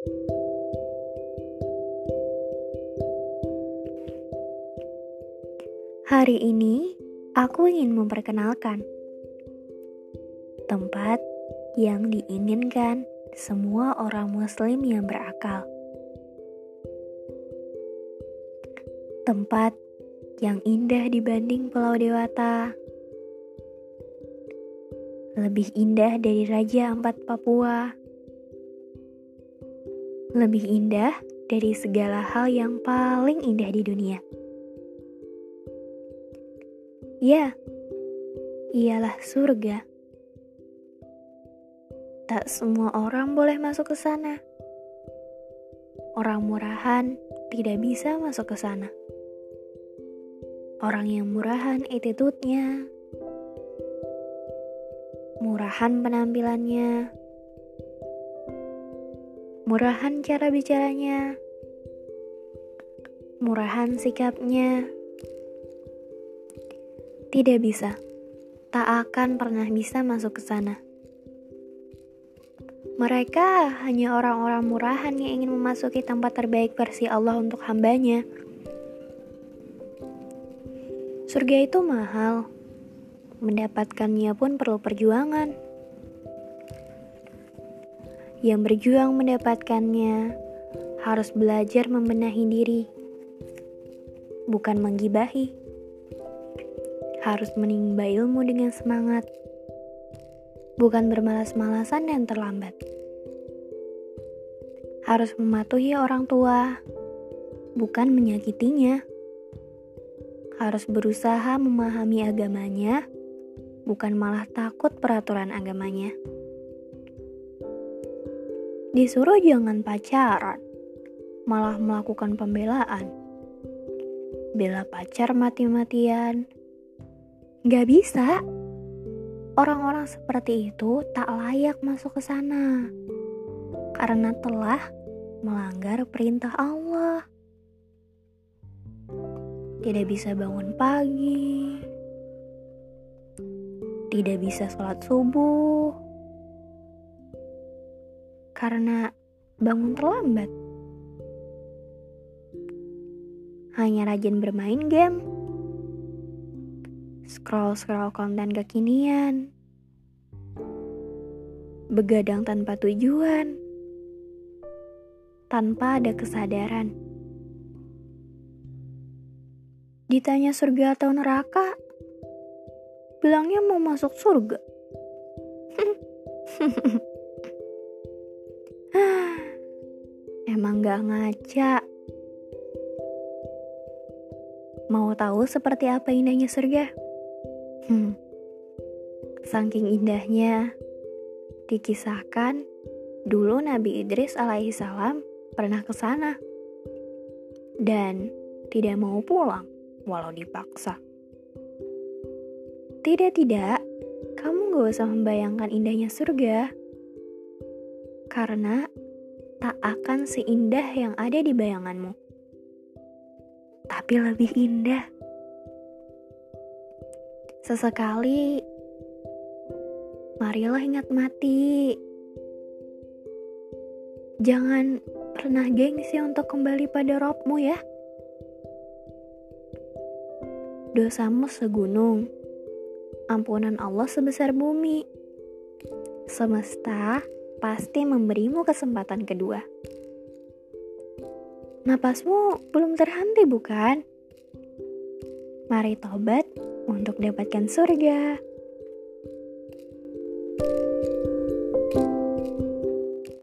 Hari ini aku ingin memperkenalkan tempat yang diinginkan semua orang Muslim yang berakal. Tempat yang indah dibanding Pulau Dewata, lebih indah dari Raja Ampat Papua, lebih indah dari segala hal yang paling indah di dunia. Ya, ialah surga. Tak semua orang boleh masuk ke sana. Orang murahan tidak bisa masuk ke sana. Orang yang murahan attitude-nya, murahan penampilannya, murahan cara bicaranya, murahan sikapnya tidak bisa. Tak akan pernah bisa masuk ke sana. Mereka hanya orang-orang murahan yang ingin memasuki tempat terbaik versi Allah untuk hambanya. Surga itu mahal. Mendapatkannya pun perlu perjuangan. Yang berjuang mendapatkannya harus belajar membenahi diri, bukan menggibahi harus menimba ilmu dengan semangat, bukan bermalas-malasan dan terlambat. Harus mematuhi orang tua, bukan menyakitinya. Harus berusaha memahami agamanya, bukan malah takut peraturan agamanya. Disuruh jangan pacaran, malah melakukan pembelaan. Bela pacar mati-matian, Gak bisa. Orang-orang seperti itu tak layak masuk ke sana karena telah melanggar perintah Allah. Tidak bisa bangun pagi, tidak bisa sholat subuh karena bangun terlambat. Hanya rajin bermain game scroll-scroll konten kekinian, begadang tanpa tujuan, tanpa ada kesadaran. Ditanya surga atau neraka, bilangnya mau masuk surga. Emang gak ngaca. Mau tahu seperti apa indahnya surga? Hmm. Saking indahnya, dikisahkan dulu Nabi Idris alaihissalam pernah ke sana dan tidak mau pulang walau dipaksa. Tidak, tidak, kamu gak usah membayangkan indahnya surga. Karena tak akan seindah yang ada di bayanganmu. Tapi lebih indah. Sesekali, marilah ingat mati. Jangan pernah gengsi untuk kembali pada robmu ya. Dosamu segunung, ampunan Allah sebesar bumi. Semesta pasti memberimu kesempatan kedua. Napasmu belum terhenti bukan? Mari tobat untuk dapatkan surga.